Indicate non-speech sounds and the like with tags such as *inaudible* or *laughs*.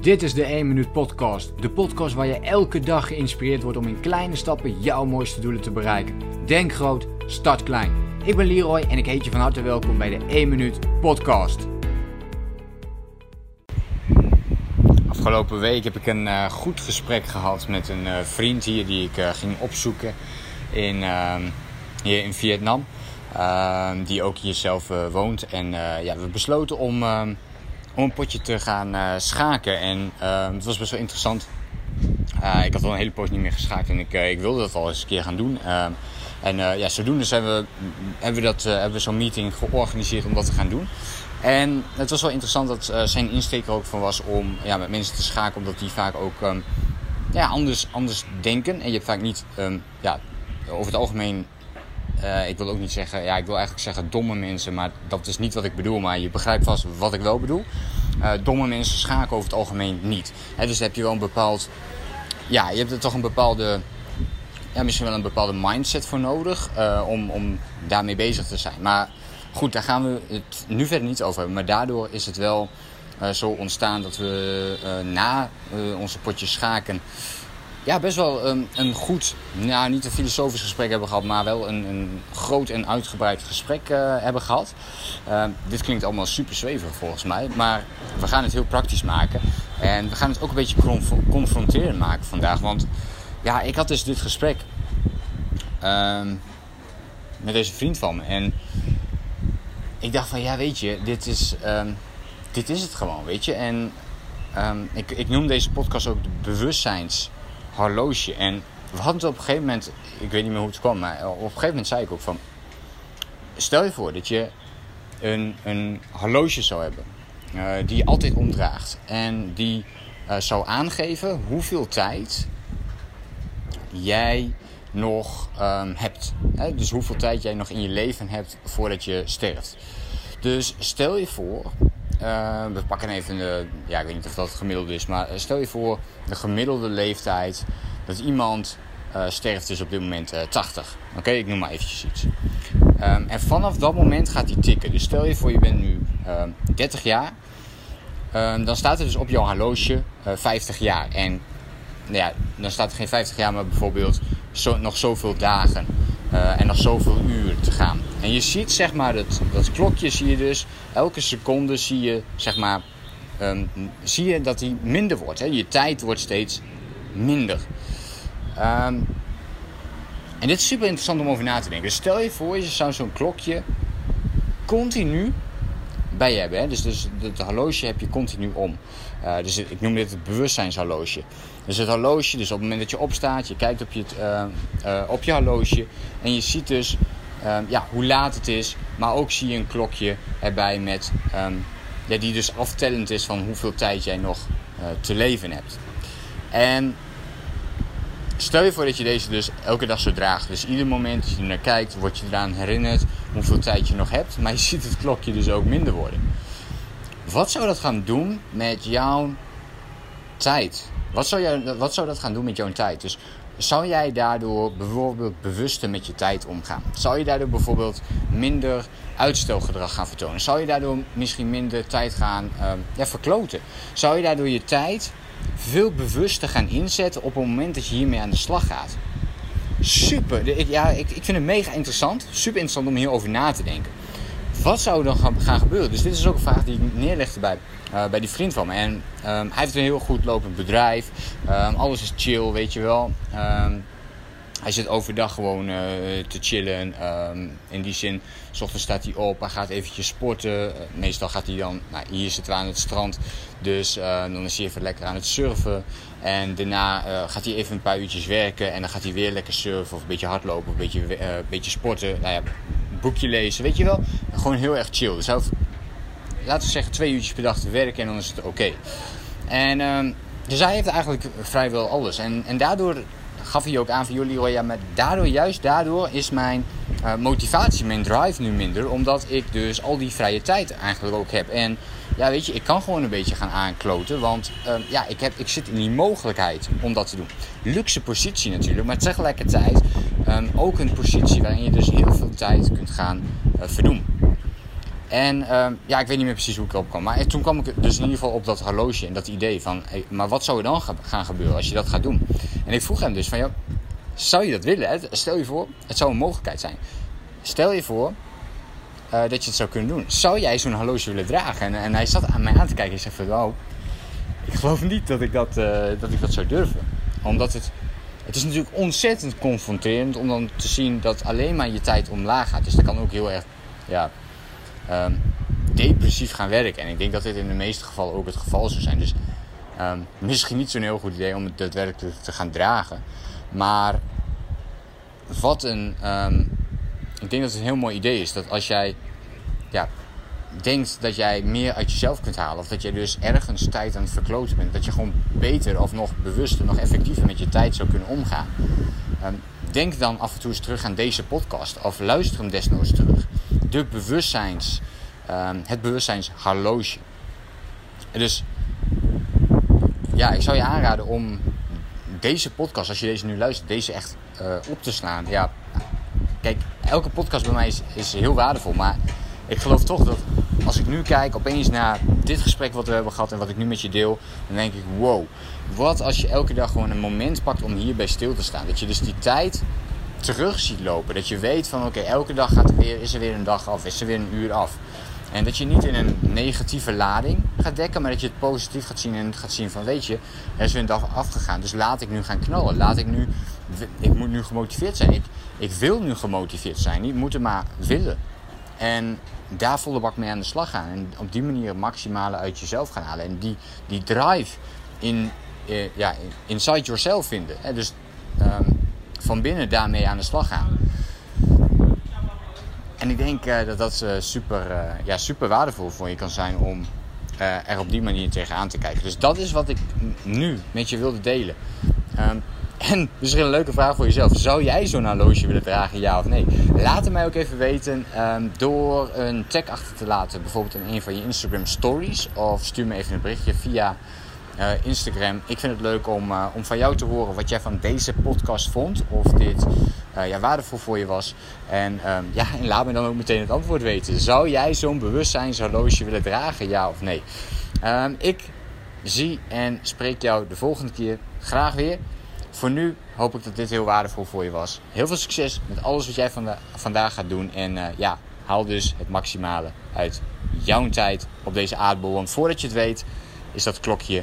Dit is de 1 Minuut Podcast. De podcast waar je elke dag geïnspireerd wordt om in kleine stappen jouw mooiste doelen te bereiken. Denk groot, start klein. Ik ben Leroy en ik heet je van harte welkom bij de 1 Minuut Podcast. Afgelopen week heb ik een uh, goed gesprek gehad met een uh, vriend hier die ik uh, ging opzoeken in, uh, hier in Vietnam. Ehm, die ook hier zelf woont. En ja, we besloten om ehm, om een potje te gaan uh, schaken. En uh, het was best wel interessant. Uh, ik had al een hele poos niet meer geschaakt en ik, ik wilde dat al eens een keer gaan doen. Ehm, en ja, zodoende zijn we, hebben we, dat, hebben we zo'n meeting georganiseerd om dat te gaan doen. En het was wel interessant dat zijn insteek er ook van was om ja, met mensen te schaken, omdat die vaak ook um, ja, anders, anders denken. En je hebt vaak niet, ja, over het algemeen uh, ik wil ook niet zeggen, ja, ik wil eigenlijk zeggen domme mensen, maar dat is niet wat ik bedoel. Maar je begrijpt vast wat ik wel bedoel. Uh, domme mensen schaken over het algemeen niet. He, dus heb je wel een bepaald, ja, je hebt er toch een bepaalde, ja, misschien wel een bepaalde mindset voor nodig uh, om, om daarmee bezig te zijn. Maar goed, daar gaan we het nu verder niet over hebben. Maar daardoor is het wel zo ontstaan dat we na onze potjes schaken ja, best wel een, een goed, nou, niet een filosofisch gesprek hebben gehad, maar wel een, een groot en uitgebreid gesprek uh, hebben gehad. Uh, dit klinkt allemaal super zweverig volgens mij, maar we gaan het heel praktisch maken. En we gaan het ook een beetje confronterend maken vandaag. Want ja, ik had dus dit gesprek uh, met deze vriend van me. En ik dacht van, ja weet je, dit is, ehm, dit is het gewoon, weet je. En ehm, ik, ik noem deze podcast ook de bewustzijns horloge. En we hadden op een gegeven moment, ik weet niet meer hoe het kwam, maar op een gegeven moment zei ik ook van... Stel je voor dat je een, een horloge zou hebben uh, die je altijd omdraagt. En die uh, zou aangeven hoeveel tijd jij nog um, hebt. Hè? Dus hoeveel tijd jij nog in je leven hebt voordat je sterft. Dus stel je voor, uh, we pakken even de, ja ik weet niet of dat gemiddeld is, maar stel je voor de gemiddelde leeftijd dat iemand sterft is op dit moment uh, 80. Oké, ik noem maar eventjes iets. Um, en vanaf dat moment gaat die tikken. Dus stel je voor je bent nu 30 jaar, um, dan staat er dus op jouw horloge 50 jaar. En nou ja, dan staat er geen 50 jaar, maar bijvoorbeeld zo, nog zoveel dagen en nog zoveel uur te gaan. En je ziet zeg maar dat, dat klokje zie je dus, elke seconde zie je zeg maar, um, zie je dat die minder wordt. Hè? Je tijd wordt steeds minder. Um, en dit is super interessant om over na te denken. Dus stel je voor, je zou zo'n klokje continu bij hebben. Dus, dus het horloge heb je continu om. Uh, dus ik noem dit het bewustzijnshorloge. Dus het horloge, dus op het moment dat je opstaat, je kijkt op je, uh, op je horloge en je ziet dus ja, hoe laat het is. Maar ook zie je een klokje erbij met, ja, die dus aftellend is van hoeveel tijd jij nog te leven hebt. En Stel je voor dat je deze dus elke dag zo draagt. Dus ieder moment dat je er naar kijkt, word je eraan herinnerd hoeveel tijd je nog hebt. Maar je *laughs* ziet het klokje dus ook minder worden. Wat zou dat gaan doen met jouw tijd? Wat zou, jij, wat zou dat gaan doen met jouw tijd? Dus zou jij daardoor bijvoorbeeld bewuster met je tijd omgaan? Zou je daardoor bijvoorbeeld minder uitstelgedrag gaan vertonen? Zou je daardoor misschien minder tijd gaan ja, verkloten? Zou je daardoor je tijd veel bewuster gaan inzetten op het moment dat je hiermee aan de slag gaat. Super. Ik, ja, ik, ik vind het mega interessant. Super interessant om hierover na te denken. Wat zou er dan gaan, gaan gebeuren? Dus dit is ook een vraag die ik neerlegde bij, uh, bij die vriend van me. En um, hij heeft een heel goed lopend bedrijf. Um, alles is chill, weet je wel. Um, hij zit overdag gewoon uh, te chillen. Um, in die zin, s ochtends staat hij op, hij gaat eventjes sporten. Uh, meestal gaat hij dan, nou, hier zitten we aan het strand, dus uh, dan is hij even lekker aan het surfen. En daarna gaat hij even een paar uurtjes werken en dan gaat hij weer lekker surfen of een beetje hardlopen of een beetje, beetje sporten. Nou ja, boekje lezen, weet je wel. Gewoon heel erg chill. Dus hoeft, laten we zeggen, twee uurtjes per dag te werken en dan is het oké. En um, dus hij heeft eigenlijk vrijwel alles. En, en daardoor gaf hij ook aan van jullie, ja, maar daardoor, juist daardoor is mijn uh, motivatie, mijn drive nu minder. Omdat ik dus al die vrije tijd eigenlijk ook heb. En ja, weet je, ik kan gewoon een beetje gaan aankloten. Want uh, ja, ik, heb, ik zit in die mogelijkheid om dat te doen. Luxe positie natuurlijk, maar tegelijkertijd um, ook een positie waarin je dus heel veel tijd kunt gaan uh, verdoen. En ehm, ja, ik weet niet meer precies hoe ik erop kwam. Maar toen kwam ik dus in ieder geval op dat horloge en dat idee van... maar wat zou er dan gaan gebeuren als je dat gaat doen? En ik vroeg hem dus van, ja, zou je dat willen? Stel je voor, het zou een mogelijkheid zijn. Stel je voor uh, dat je het zou kunnen doen. Zou jij zo'n horloge willen dragen? En, en, hij zat aan mij aan te kijken en zei van, oh, ik geloof niet dat ik dat, uh, dat ik dat zou durven. Omdat het, het is natuurlijk ontzettend confronterend om dan te zien dat alleen maar je tijd omlaag gaat. Dus dat kan ook heel erg, ja um, depressief gaan werken. En ik denk dat dit in de meeste gevallen ook het geval zou zijn. Dus um, misschien niet zo'n heel goed idee om het daadwerkelijk te, gaan dragen. Maar wat een. Um, ik denk dat het een heel mooi idee is. Dat als jij ja, denkt dat jij meer uit jezelf kunt halen. Of dat je dus ergens tijd aan het verkloten bent. Dat je gewoon beter of nog bewuster, nog effectiever met je tijd zou kunnen omgaan. Denk dan af en toe eens terug aan deze podcast. Of luister hem desnoods terug de bewustzijns, uh, het bewustzijnshorloge. Dus ja, ik zou je aanraden om deze podcast, als je deze nu luistert, deze echt uh, op te slaan. Ja, kijk, elke podcast bij mij is, is heel waardevol. Maar ik geloof toch dat als ik nu kijk opeens naar dit gesprek wat we hebben gehad en wat ik nu met je deel, dan denk ik: wow, wat als je elke dag gewoon een moment pakt om hierbij stil te staan. Dat je dus die tijd terug ziet lopen. Dat je weet van oké, elke dag gaat er weer, is er weer een dag af, is er weer een uur af. En dat je niet in een negatieve lading gaat dekken, maar dat je het positief gaat zien en gaat zien van weet je, er is weer een dag afgegaan. Dus laat ik nu gaan knallen. Laat ik nu, ik moet nu gemotiveerd zijn. Ik, ik wil nu gemotiveerd zijn. Niet moeten, maar willen. En daar volle bak mee aan de slag gaan. En op die manier maximale uit jezelf gaan halen. En die, die drive in, eh, ja, inside yourself vinden. Dus um, van binnen daarmee aan de slag gaan. En ik denk uh, dat dat uh, super, uh, ja, super waardevol voor je kan zijn om er op die manier tegenaan te kijken. Dus dat is wat ik nu met je wilde delen. Um, en misschien een leuke vraag voor jezelf. Zou jij zo'n horloge willen dragen, ja of nee? Laat het mij ook even weten um, door een tag achter te laten. Bijvoorbeeld in een van je Instagram stories. Of stuur me even een berichtje via uh, Instagram. Ik vind het leuk om, uh, om van jou te horen wat jij van deze podcast vond. Of dit uh, ja, waardevol voor je was. En, um, ja, en laat me dan ook meteen het antwoord weten. Zou jij zo'n bewustzijnshorloge willen dragen, ja of nee? Um, ik zie en spreek jou de volgende keer graag weer. Voor nu hoop ik dat dit heel waardevol voor je was. Heel veel succes met alles wat jij vanda vandaag gaat doen. En ja, haal dus het maximale uit jouw tijd op deze aardbol. Want voordat je het weet, is dat klokje